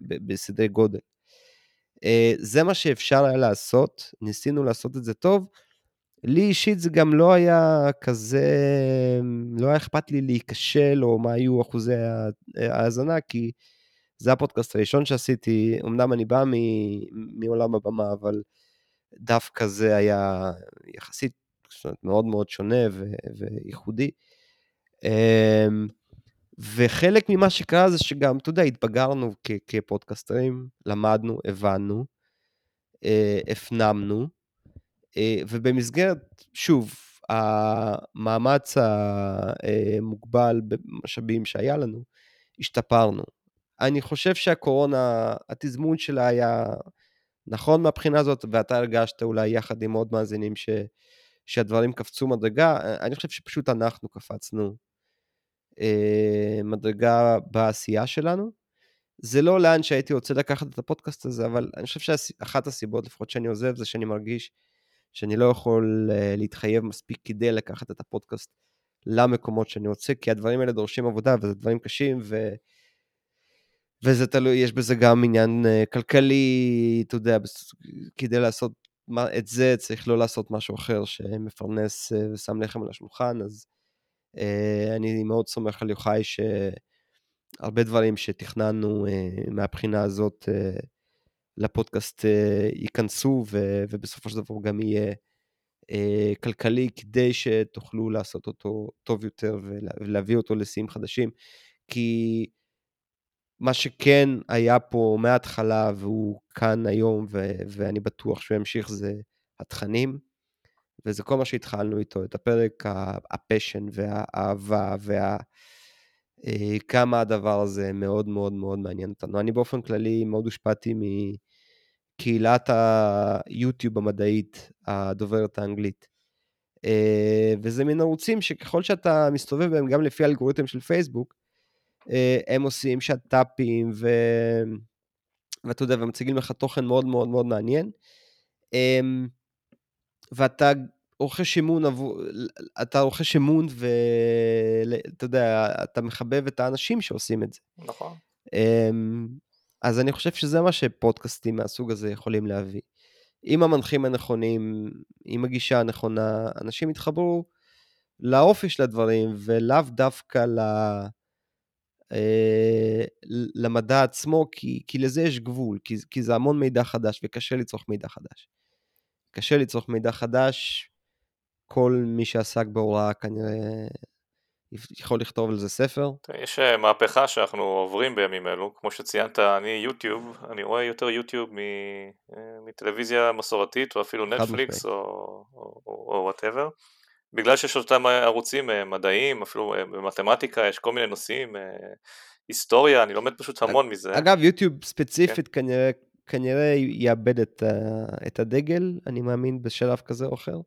בסדרי גודל. אה, זה מה שאפשר היה לעשות, ניסינו לעשות את זה טוב. לי אישית זה גם לא היה כזה, לא היה אכפת לי להיכשל, או מה היו אחוזי ההאזנה, כי זה הפודקאסט הראשון שעשיתי, אמנם אני בא מעולם הבמה, אבל דווקא זה היה יחסית מאוד מאוד שונה וייחודי. אמ, וחלק ממה שקרה זה שגם, אתה יודע, התבגרנו כפודקאסטרים, למדנו, הבנו, אה, הפנמנו, אה, ובמסגרת, שוב, המאמץ המוגבל במשאבים שהיה לנו, השתפרנו. אני חושב שהקורונה, התזמון שלה היה נכון מהבחינה הזאת, ואתה הרגשת אולי יחד עם עוד מאזינים ש, שהדברים קפצו מדרגה, אני חושב שפשוט אנחנו קפצנו מדרגה בעשייה שלנו. זה לא לאן שהייתי רוצה לקחת את הפודקאסט הזה, אבל אני חושב שאחת הסיבות, לפחות שאני עוזב, זה שאני מרגיש שאני לא יכול אה, להתחייב מספיק כדי לקחת את הפודקאסט למקומות שאני רוצה, כי הדברים האלה דורשים עבודה וזה דברים קשים, ו... וזה תלוי, יש בזה גם עניין uh, כלכלי, אתה יודע, כדי לעשות את זה צריך לא לעשות משהו אחר שמפרנס ושם לחם על השולחן, אז אני מאוד סומך על יוחאי שהרבה דברים שתכננו uh, מהבחינה הזאת uh, לפודקאסט ייכנסו, ובסופו של דבר גם יהיה כלכלי כדי שתוכלו לעשות אותו טוב יותר ולהביא אותו לשיאים חדשים, כי מה שכן היה פה מההתחלה והוא כאן היום ואני בטוח שהוא ימשיך זה התכנים, וזה כל מה שהתחלנו איתו, את הפרק הפשן והאהבה וה... אה, כמה הדבר הזה מאוד מאוד מאוד מעניין אותנו. אני באופן כללי מאוד הושפעתי מקהילת היוטיוב המדעית הדוברת האנגלית. אה, וזה מין ערוצים שככל שאתה מסתובב בהם, גם לפי האלגוריתם של פייסבוק, אה, הם עושים שת"פים, ו... ואתה יודע, ומציגים לך תוכן מאוד מאוד מאוד מעניין. ואתה רוכש אמון עבור, אתה רוכש אמון ואתה יודע, אתה מחבב את האנשים שעושים את זה. נכון. אמ, אז אני חושב שזה מה שפודקאסטים מהסוג הזה יכולים להביא. עם המנחים הנכונים, עם הגישה הנכונה, אנשים יתחברו לאופי של הדברים, ולאו דווקא ל... אה, למדע עצמו, כי, כי לזה יש גבול, כי, כי זה המון מידע חדש וקשה לצרוך מידע חדש. קשה לצרוך מידע חדש, כל מי שעסק בהוראה כנראה יכול לכתוב על זה ספר. יש אה, מהפכה שאנחנו עוברים בימים אלו, כמו שציינת, אני יוטיוב, אני רואה יותר יוטיוב אה, מטלוויזיה מסורתית או אפילו נטפליקס או whatever. בגלל שיש אותם ערוצים אה, מדעיים, אפילו במתמטיקה יש כל מיני נושאים, היסטוריה, אני לומד פשוט המון מזה. אגב, יוטיוב ספציפית כן. כנראה, כנראה יאבד את, את הדגל, אני מאמין בשלב כזה או אחר.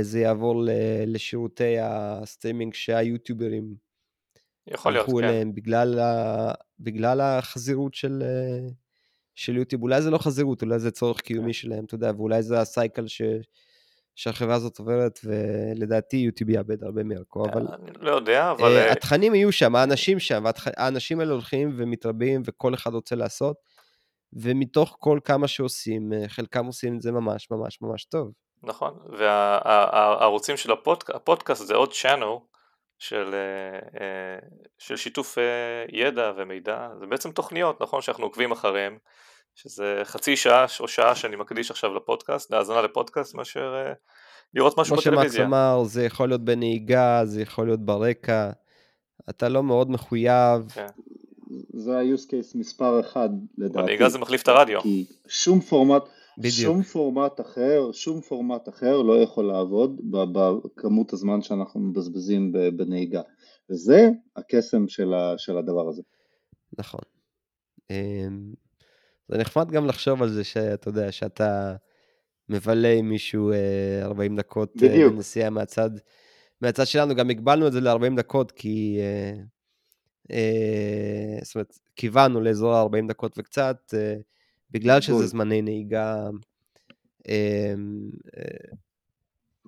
זה יעבור לשירותי הסטרימינג שהיוטיוברים יכול להיות, כן. אליהם בגלל, ה, בגלל החזירות של, של יוטיוב. אולי זה לא חזירות, אולי זה צורך קיומי כן. שלהם, אתה יודע, ואולי זה ה cycle ש... שהחברה הזאת עוברת, ולדעתי יוטיוב יאבד הרבה מערכו, אבל... אני לא יודע, אבל... התכנים יהיו שם, האנשים שם, והאנשים האלה הולכים ומתרבים, וכל אחד רוצה לעשות, ומתוך כל כמה שעושים, אה, חלקם עושים את זה ממש ממש ממש טוב. נכון, והערוצים של הפודקאסט, הפודקאסט זה עוד צ'אנל של, של שיתוף ידע ומידע, זה בעצם תוכניות, נכון, שאנחנו עוקבים אחריהם. שזה חצי שעה או שעה שאני מקדיש עכשיו לפודקאסט, להאזנה לפודקאסט, מאשר אה, לראות משהו בטלוויזיה. כמו שמקס אמר, זה יכול להיות בנהיגה, זה יכול להיות ברקע, אתה לא מאוד מחויב. כן. זה ה-use case מספר אחד לדעתי. בנהיגה זה מחליף את הרדיו. כי שום פורמט, בדיוק. שום פורמט אחר, שום פורמט אחר לא יכול לעבוד בכמות הזמן שאנחנו מבזבזים בנהיגה. וזה הקסם של, ה, של הדבר הזה. נכון. אמ, זה נחמד גם לחשוב על זה שאתה יודע, שאתה מבלה עם מישהו 40 אה, דקות אה, בדיוק. בנסיעה מהצד, מהצד שלנו, גם הגבלנו את זה ל-40 דקות, כי... אה, זאת אומרת, כיוונו לאזור ה-40 דקות וקצת, בגלל שזה זמני נהיגה. אמ,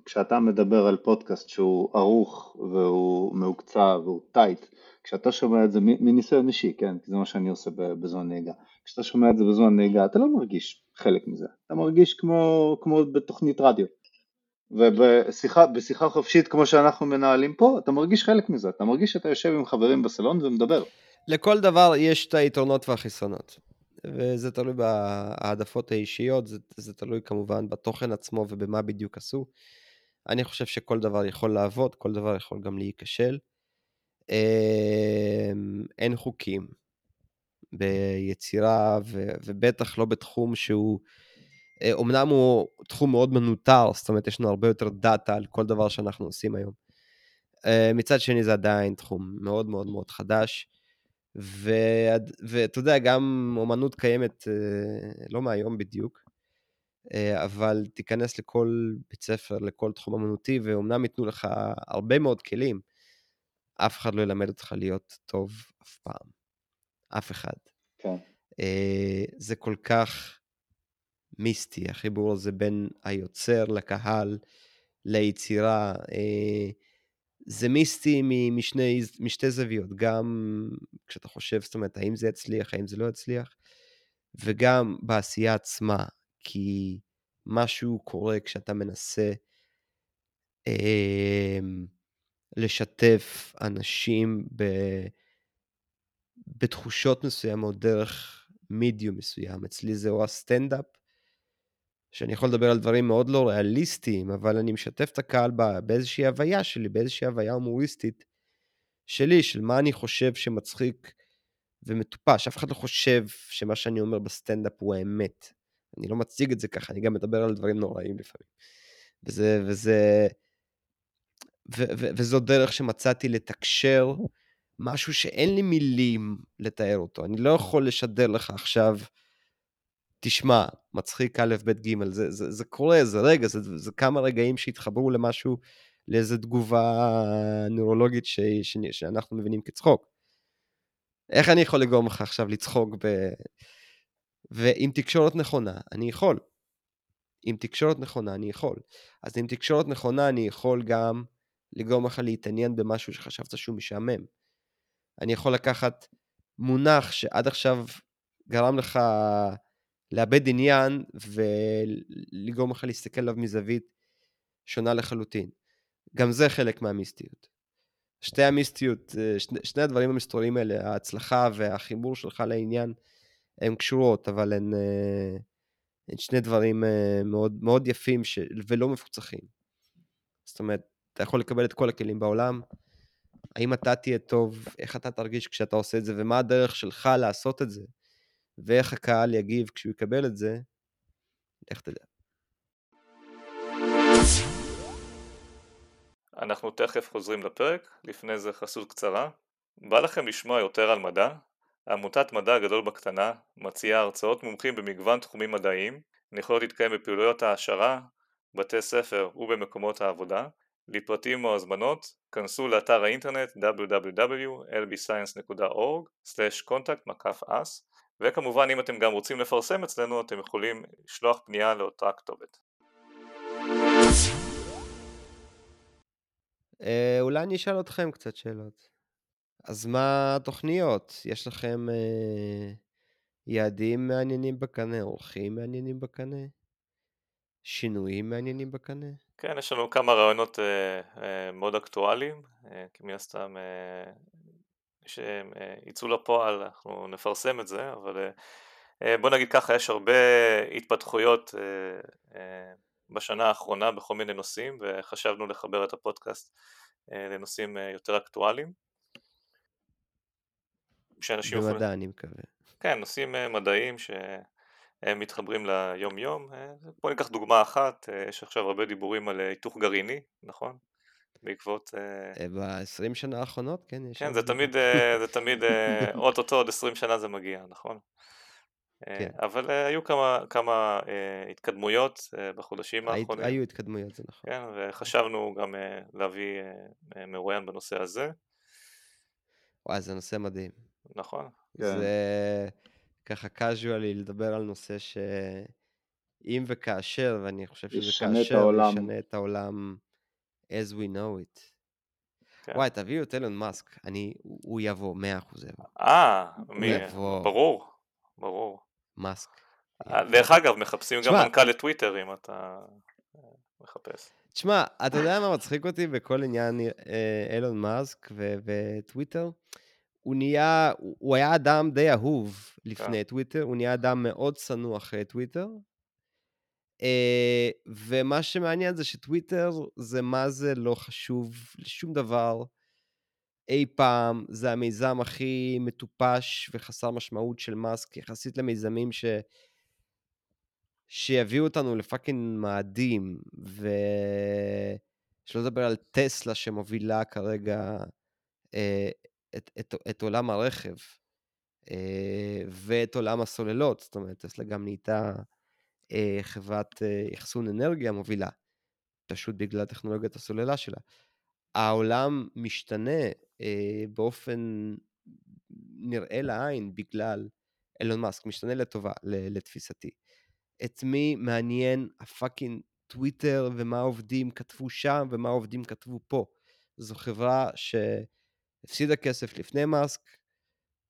כשאתה מדבר על פודקאסט שהוא ערוך והוא מעוקצע והוא טייט, כשאתה שומע את זה מניסיון אישי, כן, כי זה מה שאני עושה בזמן נהיגה, כשאתה שומע את זה בזמן נהיגה אתה לא מרגיש חלק מזה, אתה מרגיש כמו, כמו בתוכנית רדיו. ובשיחה חופשית כמו שאנחנו מנהלים פה, אתה מרגיש חלק מזה, אתה מרגיש שאתה יושב עם חברים בסלון ומדבר. לכל דבר יש את היתרונות והחסרונות, וזה תלוי בהעדפות האישיות, זה, זה תלוי כמובן בתוכן עצמו ובמה בדיוק עשו. אני חושב שכל דבר יכול לעבוד, כל דבר יכול גם להיכשל. אמ, אין חוקים ביצירה, ו, ובטח לא בתחום שהוא, אומנם אה, הוא תחום מאוד מנוטר, זאת אומרת, יש לנו הרבה יותר דאטה על כל דבר שאנחנו עושים היום. אה, מצד שני, זה עדיין תחום מאוד מאוד מאוד חדש. ואתה יודע, גם אומנות קיימת אה, לא מהיום בדיוק, אבל תיכנס לכל בית ספר, לכל תחום אמנותי, ואומנם ייתנו לך הרבה מאוד כלים, אף אחד לא ילמד אותך להיות טוב אף פעם. אף אחד. כן. זה כל כך מיסטי, החיבור הזה בין היוצר לקהל, ליצירה. זה מיסטי משני, משתי זוויות, גם כשאתה חושב, זאת אומרת, האם זה יצליח, האם זה לא יצליח, וגם בעשייה עצמה, כי משהו קורה כשאתה מנסה אה, לשתף אנשים ב, בתחושות מסוימות דרך מידיום מסוים. אצלי זה או הסטנדאפ, שאני יכול לדבר על דברים מאוד לא ריאליסטיים, אבל אני משתף את הקהל באיזושהי הוויה שלי, באיזושהי הוויה הומוריסטית שלי, של מה אני חושב שמצחיק ומטופש. אף אחד לא חושב שמה שאני אומר בסטנדאפ הוא האמת. אני לא מציג את זה ככה, אני גם מדבר על דברים נוראים לפעמים. וזה, וזה, ו, ו, וזו דרך שמצאתי לתקשר משהו שאין לי מילים לתאר אותו. אני לא יכול לשדר לך עכשיו, תשמע, מצחיק א', ב', ג', זה, זה, זה קורה, זה רגע, זה, זה כמה רגעים שהתחברו למשהו, לאיזו תגובה נוירולוגית ש, ש, שאנחנו מבינים כצחוק. איך אני יכול לגרום לך עכשיו לצחוק ב... ועם תקשורת נכונה, אני יכול. עם תקשורת נכונה, אני יכול. אז עם תקשורת נכונה, אני יכול גם לגרום לך להתעניין במשהו שחשבת שהוא משעמם. אני יכול לקחת מונח שעד עכשיו גרם לך לאבד עניין ולגרום לך להסתכל עליו מזווית שונה לחלוטין. גם זה חלק מהמיסטיות. שתי המיסטיות, אה, שני, שני הדברים המסתוריים האלה, ההצלחה והחיבור שלך לעניין, הן קשורות, אבל הן, אה, הן שני דברים אה, מאוד, מאוד יפים ש... ולא מפוצחים. זאת אומרת, אתה יכול לקבל את כל הכלים בעולם, האם אתה תהיה טוב, איך אתה תרגיש כשאתה עושה את זה, ומה הדרך שלך לעשות את זה, ואיך הקהל יגיב כשהוא יקבל את זה, איך תדע. אנחנו תכף חוזרים לפרק, לפני זה חסות קצרה. בא לכם לשמוע יותר על מדע? עמותת מדע גדול בקטנה מציעה הרצאות מומחים במגוון תחומים מדעיים, יכולות להתקיים בפעילויות העשרה, בתי ספר ובמקומות העבודה. לפרטים או הזמנות, כנסו לאתר האינטרנט www.lbscience.org/contact-us וכמובן אם אתם גם רוצים לפרסם אצלנו אתם יכולים לשלוח פנייה לאותה כתובת. אה, אולי אני אשאל אתכם קצת שאלות. אז מה התוכניות? יש לכם אה, יעדים מעניינים בקנה, אורחים מעניינים בקנה? שינויים מעניינים בקנה? כן, יש לנו כמה רעיונות אה, אה, מאוד אקטואליים, אה, כי מן הסתם אה, שהם אה, יצאו לפועל, אנחנו נפרסם את זה, אבל אה, אה בוא נגיד ככה, יש הרבה התפתחויות בשנה האחרונה בכל מיני נושאים, וחשבנו לחבר את הפודקאסט לנושאים יותר אקטואליים. במדע יוכלו... אני מקווה. כן, נושאים מדעיים ש... הם מתחברים ליום יום. אה, בוא ניקח דוגמה אחת, יש עכשיו הרבה דיבורים על היתוך גרעיני, נכון? בעקבות... ב-20 שנה האחרונות, כן, יש... כן, זה תמיד, זה תמיד, [laughs] אוטוטו עוד 20 שנה זה מגיע, נכון? כן. אבל היו כמה, כמה התקדמויות בחודשים האחרונים. היו התקדמויות, זה נכון. כן, וחשבנו גם להביא מרואיין בנושא הזה. וואי, זה נושא מדהים. נכון. כן. זה ככה casually לדבר על נושא שאם וכאשר, ואני חושב שזה ישנה כאשר, העולם. ישנה את העולם as we know it. כן. וואי, תביאו את אילון מאסק, אני, הוא יבוא, מאה אחוז יבוא. אה, מי? ברור, ברור. מאסק. אה, דרך אגב, מחפשים גם מנכ"ל לטוויטר אם אתה אה, מחפש. תשמע, אתה יודע מה מצחיק אותי בכל עניין אילון אה, מאסק וטוויטר? הוא נהיה, הוא היה אדם די אהוב לפני כן. טוויטר, הוא נהיה אדם מאוד צנוע אחרי טוויטר. ומה שמעניין זה שטוויטר זה מה זה לא חשוב לשום דבר. אי פעם, זה המיזם הכי מטופש וחסר משמעות של מאסק, יחסית למיזמים ש... שיביאו אותנו לפאקינג מאדים, ושלא לדבר על טסלה שמובילה כרגע אה, את, את, את עולם הרכב אה, ואת עולם הסוללות, זאת אומרת, טסלה גם נהייתה אה, חברת אה, אחסון אנרגיה מובילה, פשוט בגלל טכנולוגיית הסוללה שלה. העולם משתנה אה, באופן נראה לעין בגלל אילון מאסק, משתנה לטובה, לתפיסתי. את מי מעניין הפאקינג טוויטר ומה העובדים כתבו שם ומה העובדים כתבו פה. זו חברה שהפסידה כסף לפני מאסק,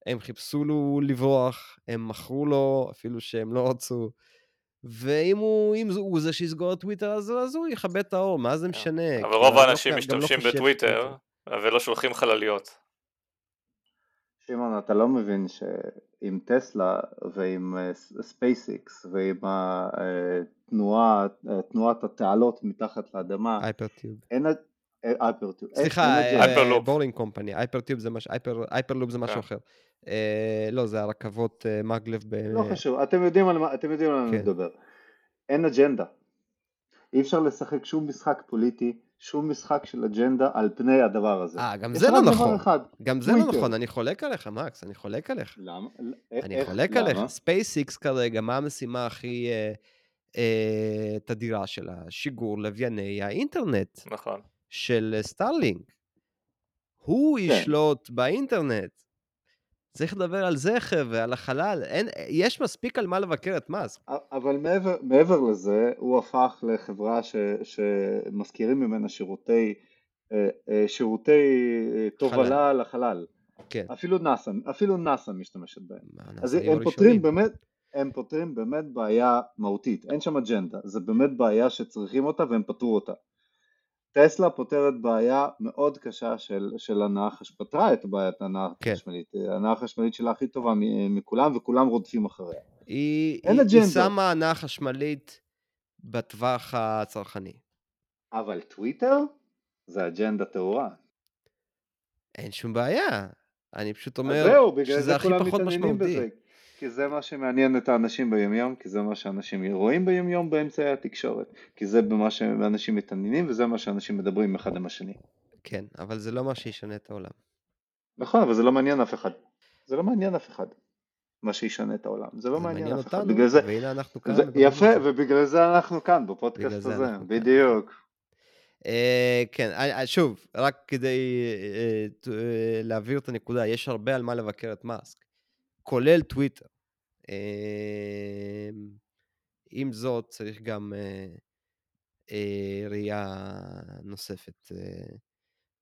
הם חיפשו לו לברוח, הם מכרו לו, אפילו שהם לא רצו. ואם הוא, אם הוא זה שיסגור את טוויטר אז, אז הוא יכבה את האור, מה זה כן. משנה? אבל רוב לא האנשים לא, משתמשים לא בטוויטר ולא שולחים חלליות. שמעון, אתה לא מבין שעם טסלה ועם ספייסיקס אה, ועם התנועה, אה, תנועת התעלות מתחת לאדמה, Hypertube. אין... Hypertube. סליחה, Boring Company, Hypertube זה משהו, Hyperloop זה משהו. אחר. אה, לא, זה הרכבות מגלב ב... לא חשוב, אתם יודעים על מה אני כן. מדבר. אין אג'נדה. אי אפשר לשחק שום משחק פוליטי שום משחק של אג'נדה על פני הדבר הזה. אה, גם זה לא נכון. אחד, גם זה לא נכון, אני חולק עליך, מקס, אני חולק עליך. למה? אני איך, חולק למה? עליך. ספייסיקס כרגע, מה המשימה הכי אה, אה, תדירה שלה? שיגור לווייני האינטרנט. נכון. של סטארלינק. הוא כן. ישלוט באינטרנט. צריך לדבר על זכר ועל החלל, אין, יש מספיק על מה לבקר את מאסק. אבל מעבר, מעבר לזה, הוא הפך לחברה ש, שמזכירים ממנה שירותי, אה, אה, שירותי אה, תובלה לחלל. כן. אפילו נאסא, אפילו נאסא משתמשת בהם. אז הם פותרים באמת, הם פותרים באמת בעיה מהותית, אין שם אג'נדה, זה באמת בעיה שצריכים אותה והם פתרו אותה. טסלה פותרת בעיה מאוד קשה של, של הנעה חשמלית, פתרה את בעיית הנעה כן. חשמלית, הנעה חשמלית שלה הכי טובה מכולם וכולם רודפים אחריה. היא, היא, היא שמה הנעה חשמלית בטווח הצרכני. אבל טוויטר זה אג'נדה טהורה. אין שום בעיה, אני פשוט אומר זהו, שזה הכי פחות משמעותי. בזה. כי זה מה שמעניין את האנשים ביומיום, כי זה מה שאנשים רואים ביומיום באמצעי התקשורת, כי זה במה שאנשים מתעניינים וזה מה שאנשים מדברים אחד עם השני. כן, אבל זה לא מה שישנה את העולם. נכון, אבל זה לא מעניין אף אחד. זה לא מעניין אף אחד. מה שישנה את העולם, זה לא זה מעניין אף אחד. בגלל זה, והנה אנחנו כאן. זה, יפה, ובגלל זה אנחנו כאן בפודקאסט הזה, בדיוק. Uh, כן, uh, שוב, רק כדי uh, להעביר את הנקודה, יש הרבה על מה לבקר את מאסק. כולל טוויטר. אמ, עם זאת, צריך גם אה, אה, ראייה נוספת אה,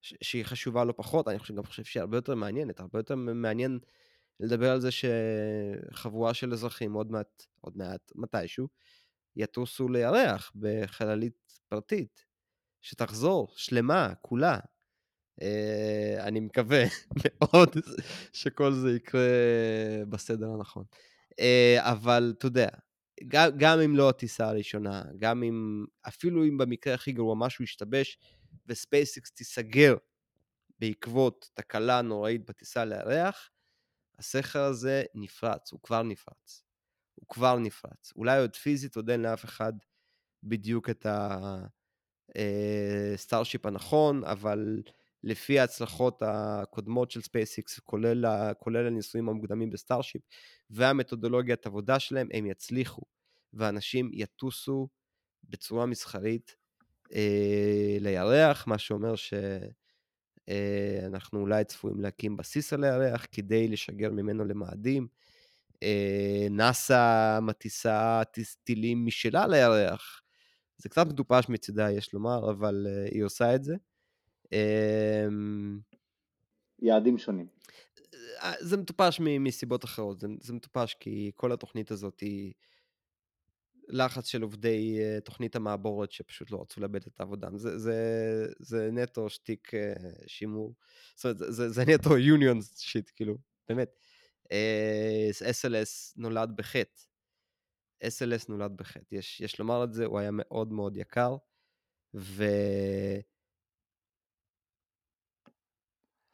שהיא חשובה לא פחות, אני גם חושב שהיא הרבה יותר מעניינת, הרבה יותר מעניין לדבר על זה שחבורה של אזרחים עוד מעט, עוד מעט, מתישהו, יטוסו לירח בחללית פרטית, שתחזור שלמה, כולה, אני מקווה [laughs] מאוד שכל זה יקרה בסדר הנכון. Uh, אבל אתה יודע, גם, אם לא הטיסה הראשונה, גם אם, אפילו אם במקרה הכי גרוע משהו ישתבש וספייסיקס תיסגר בעקבות תקלה נוראית בטיסה לירח, הסכר הזה נפרץ, הוא כבר נפרץ. הוא כבר נפרץ. אולי עוד פיזית עוד אין לאף אחד בדיוק את הסטארשיפ הנכון, אבל לפי ההצלחות הקודמות של ספייסיקס, כולל, כולל הניסויים המוקדמים בסטארשיפ, והמתודולוגיית עבודה שלהם, הם יצליחו, ואנשים יטוסו בצורה מסחרית אה, לירח, מה שאומר שאנחנו אה, אולי צפויים להקים בסיס על הירח כדי לשגר ממנו למאדים. אה, נאסא מטיסה טילים משלה לירח. זה קצת מטופש מצידה, יש לומר, אבל אה, היא עושה את זה. אמ, יעדים שונים. אה, זה מטופש מסיבות אחרות, זה, זה מטופש כי כל התוכנית הזאת היא לחץ של עובדי uh, תוכנית המעבורת שפשוט לא רצו לאבד את העבודה. זה, זה, זה נטו שטיק שימור, זאת אומרת, זה, זה, נטו יוניון שיט, כאילו, באמת. SLS נולד בחטא. SLS נולד בחטא, יש, יש לומר את זה, הוא היה מאוד מאוד יקר, ו...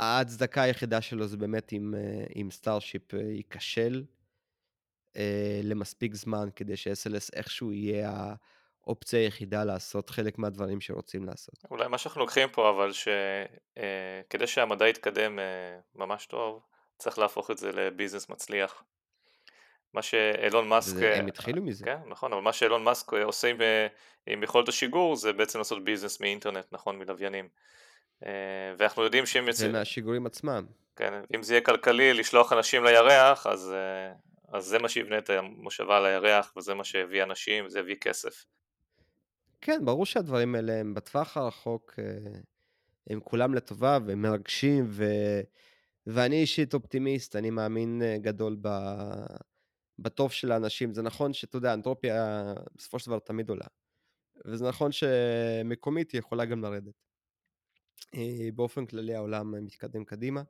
ההצדקה היחידה שלו זה באמת אם, אה, אם סטארשיפ אה, ייכשל אה, למספיק זמן כדי ש-SLS איכשהו יהיה האופציה היחידה לעשות חלק מהדברים שרוצים לעשות. אולי מה שאנחנו לוקחים פה אבל שכדי שהמדע יתקדם ממש טוב צריך להפוך את זה לביזנס מצליח. מה שאילון מאסק... הם התחילו מזה. כן, נכון, אבל מה שאילון מאסק עושה עם, עם יכולת השיגור זה בעצם לעשות ביזנס מאינטרנט, נכון, מלוויינים. אה, ואנחנו יודעים שאם... ומהשיגורים עצמם. כן, אם זה יהיה כלכלי לשלוח אנשים לירח, אז, אה, אז זה מה שיבנה את המושבה על הירח, וזה מה שהביא אנשים, וזה הביא כסף. כן, ברור שהדברים האלה הם בטווח הרחוק, אה, הם כולם לטובה והם מרגשים, ו... ואני אישית אופטימיסט, אני מאמין גדול ב... בטוב של האנשים. זה נכון שאתה יודע, אנטרופיה בסופו של דבר תמיד עולה. וזה נכון שמקומית היא יכולה גם לרדת. אה, באופן כללי העולם מתקדם קדימה,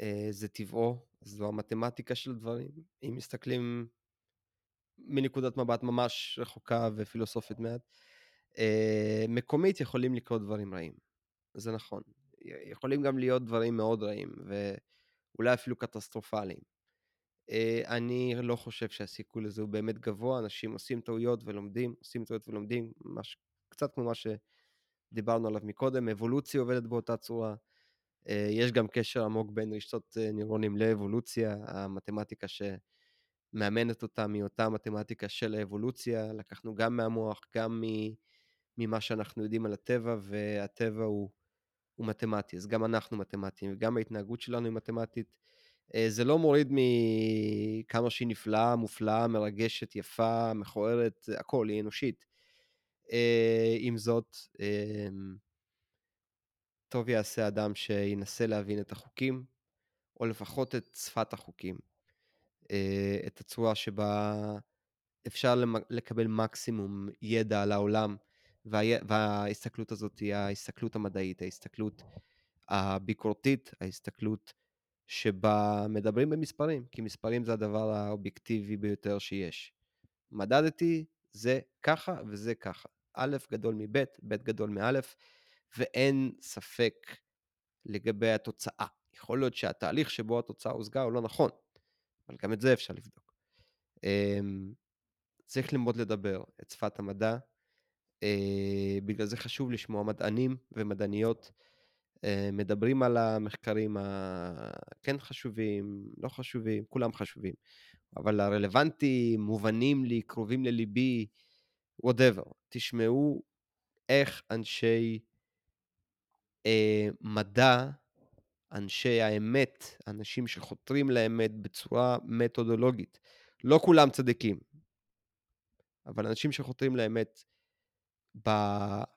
אה, זה טבעו, זו המתמטיקה של הדברים. אם מסתכלים מנקודת מבט ממש רחוקה ופילוסופית מעט, אה, מקומית יכולים לקרות דברים רעים, זה נכון. יכולים גם להיות דברים מאוד רעים, ואולי אפילו קטסטרופליים. אני לא חושב שהסיכוי לזה הוא באמת גבוה, אנשים עושים טעויות ולומדים, עושים טעויות ולומדים, קצת כמו מה ש... דיברנו עליו מקודם, אבולוציה עובדת באותה צורה. אה, יש גם קשר עמוק בין רשתות אה, נוירונים לאבולוציה, המתמטיקה שמאמנת אותה מאותה מתמטיקה של האבולוציה, לקחנו גם מהמוח, גם ממה שאנחנו יודעים על הטבע, והטבע הוא, הוא מתמטי, אז גם אנחנו מתמטיים, וגם ההתנהגות שלנו היא מתמטית. אה, זה לא מוריד מכמה שהיא נפלאה, מופלאה, מרגשת, יפה, מכוערת, הכל, היא אנושית. אה, עם זאת, אמ, טוב יעשה אדם שינסה להבין את החוקים, או לפחות את שפת החוקים, אה, את הצורה שבה אפשר לקבל מקסימום ידע על העולם, וההסתכלות הזאת היא ההסתכלות המדעית, ההסתכלות הביקורתית, ההסתכלות שבה מדברים במספרים, כי מספרים זה הדבר האובייקטיבי ביותר שיש. מדדתי, זה ככה וזה ככה. א' גדול מב', ב' גדול מא', ואין ספק לגבי התוצאה. יכול להיות שהתהליך שבו התוצאה הושגה הוא לא נכון, אבל גם את זה אפשר לבדוק. אמ, צריך ללמוד לדבר את שפת המדע, אה, בגלל זה חשוב לשמוע מדענים ומדעניות אה, מדברים על המחקרים הכן חשובים, לא חשובים, כולם חשובים, אבל הרלוונטיים, מובנים לי, קרובים לליבי, whatever. תשמעו איך אנשי אה, מדע, אנשי האמת, אנשים שחותרים לאמת בצורה מתודולוגית, לא כולם צדיקים, אבל אנשים שחותרים לאמת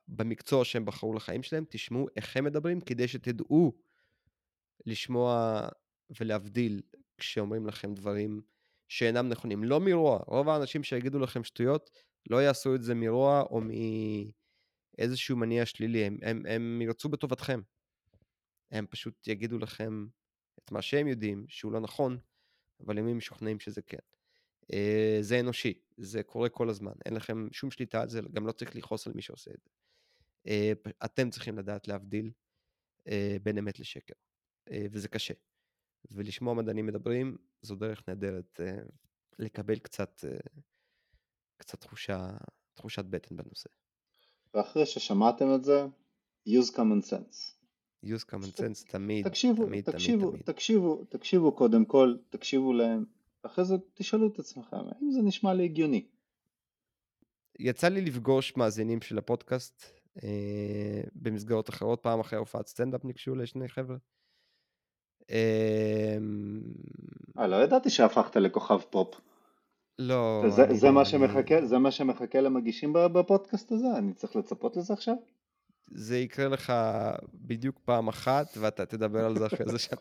במקצוע שהם בחרו לחיים שלהם, תשמעו איך הם מדברים כדי שתדעו לשמוע ולהבדיל כשאומרים לכם דברים שאינם נכונים. לא מרוע, רוב האנשים שיגידו לכם שטויות לא יעשו את זה מרוע או מאיזשהו מניע שלילי, הם, הם, הם ירצו בטובתכם. הם פשוט יגידו לכם את מה שהם יודעים, שהוא לא נכון, אבל הם משוכנעים שזה כן. אה, זה אנושי, זה קורה כל הזמן, אין לכם שום שליטה על זה, גם לא צריך לכעוס על מי שעושה את זה. אה, אתם צריכים לדעת להבדיל אה, בין אמת לשקר, וזה קשה. ולשמוע מדענים מדברים, זו דרך נהדרת לקבל קצת, אה, קצת תחושה, תחושת בטן בנושא. ואחרי ששמעתם את זה, use common sense. use common sense תמיד, תקשיבו, תמיד, תקשיבו, תמיד, תמיד. תקשיבו, תקשיבו קודם כל, תקשיבו להם, אחרי זה תשאלו את עצמכם, האם זה נשמע לי הגיוני? יצא לי לפגוש מאזינים של הפודקאסט אה, במסגרות אחרות, פעם אחרי הופעת סטנדאפ ניגשו אליי שני חבר'ה. אה, אה, לא ידעתי שהפכת לכוכב פופ. לא, זה, אני זה, לא- מה אני- שמחכה, זה מה שמחכה למגישים בפודקאסט הזה? אני צריך לצפות לזה עכשיו? זה יקרה לך בדיוק פעם אחת, ואתה תדבר על זה אחרי זה שנה.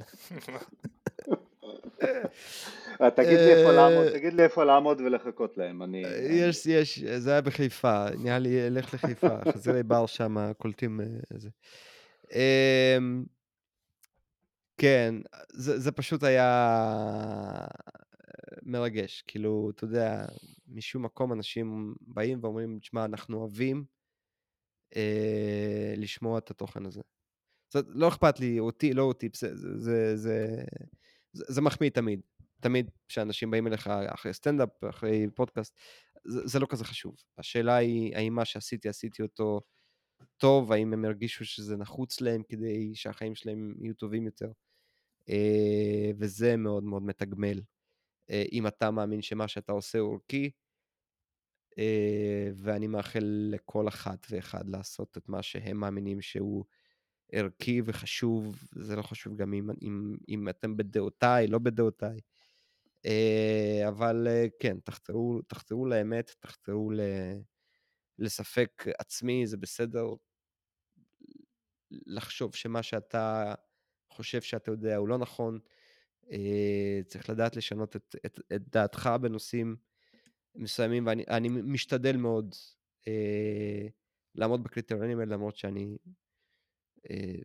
אה, תגיד לי איפה אה, לעמוד, תגיד לי איפה לעמוד ולחכות להם, אני... יש, יש, זה היה בחיפה, נראה לי, לך לחיפה, חזירי בר שם קולטים אה, זה. כן, זה, זה פשוט היה אה, מרגש, כאילו, אתה יודע, משום מקום אנשים באים ואומרים, תשמע, אנחנו אוהבים אה, לשמוע את התוכן הזה. זאת, לא אכפת לי, אותי, לא אותי, זה, זה, זה, זה, זה, זה מחמיא תמיד. תמיד כשאנשים באים אליך אחרי סטנדאפ, אחרי פודקאסט, זה, זה לא כזה חשוב. השאלה היא, האם מה שעשיתי, עשיתי אותו טוב, האם הם הרגישו שזה נחוץ להם כדי שהחיים שלהם יהיו טובים יותר. אה, וזה מאוד מאוד מתגמל. אה, אם אתה מאמין שמה שאתה עושה הוא ערכי, אה, ואני מאחל לכל אחת ואחד לעשות את מה שהם מאמינים שהוא ערכי וחשוב, זה לא חשוב גם אם, אם, אם אתם בדעותיי, לא בדעותיי. אבל כן, תחתרו, תחתרו לאמת, תחתרו ל, לספק עצמי, זה בסדר לחשוב שמה שאתה חושב שאתה יודע הוא לא נכון. אה, צריך לדעת לשנות את, את, את דעתך בנושאים מסוימים, ואני אני משתדל מאוד אה, לעמוד בקריטריונים האלה, למרות שאני אה,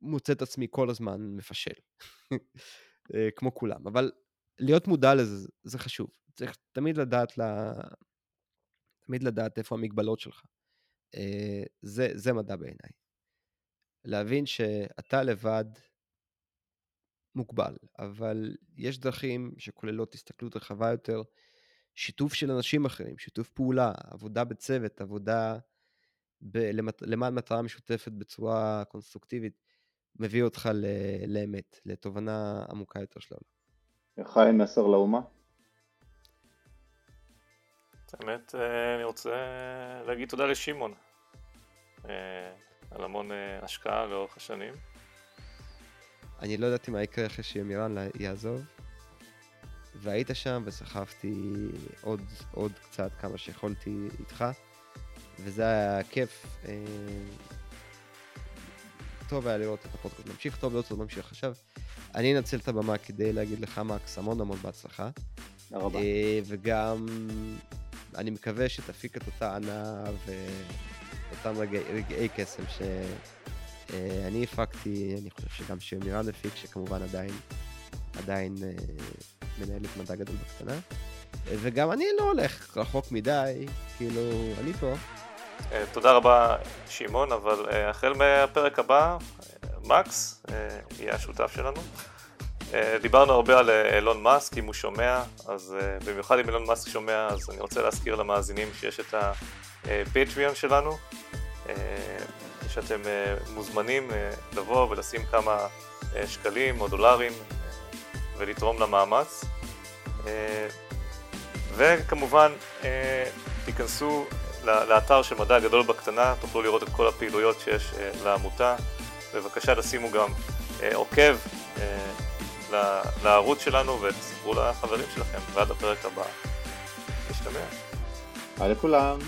מוצא את עצמי כל הזמן מפשל, אה, כמו כולם. אבל להיות מודע לזה, זה- זה חשוב. צריך תמיד לדעת, לה... תמיד לדעת איפה המגבלות שלך. אה, זה, זה מדע בעיניי. להבין שאתה לבד מוגבל, אבל יש דרכים שכוללות הסתכלות רחבה יותר, שיתוף של אנשים אחרים, שיתוף פעולה, עבודה בצוות, עבודה ב- למט- למען מטרה משותפת בצורה קונסטרוקטיבית, מביא אותך ל- לאמת, לתובנה עמוקה יותר של העולם. חיים מסר לאומה? האמת, אה, אני רוצה להגיד תודה לשמעון אה, על המון אה, השקעה לאורך השנים. אני לא ידעתי מה יקרה אחרי שמירן יעזוב, והיית שם וסחבתי עוד, עוד קצת כמה שיכולתי איתך, וזה היה כיף. אה, טוב היה לראות את הפודקאסט ממשיך, טוב לא טוב ממשיך עכשיו. אני אנצל את הבמה כדי להגיד לך מקס המון המון בהצלחה. תודה רבה. אה, וגם אני מקווה שתפיק את אותה הנאה ואותם רגעי, רגעי קסם שאני הפקתי, אני חושב שגם שמירן הפיק, שכמובן עדיין, עדיין אה, מנהלת מדע גדול בקטנה. אה, וגם אני לא הולך רחוק מדי, כאילו, אני פה. אה, תודה רבה שמעון, אבל אה, החל מהפרק הבא, אה, מקס אה, יהיה השותף שלנו. אה, דיברנו הרבה על אה, אילון מאסק, אם הוא שומע, אז אה, במיוחד אם אילון מאסק שומע, אז אני רוצה להזכיר למאזינים שיש את הפטריון שלנו, שאתם מוזמנים לבוא ולשים כמה שקלים או דולרים ולתרום למאמץ. וכמובן, תיכנסו לאתר של מדע גדול בקטנה, תוכלו לראות את כל הפעילויות שיש לעמותה. בבקשה תשימו גם עוקב לערוץ שלנו ותספרו לחברים שלכם. ועד הפרק הבא. נשתמע. היי לכולם.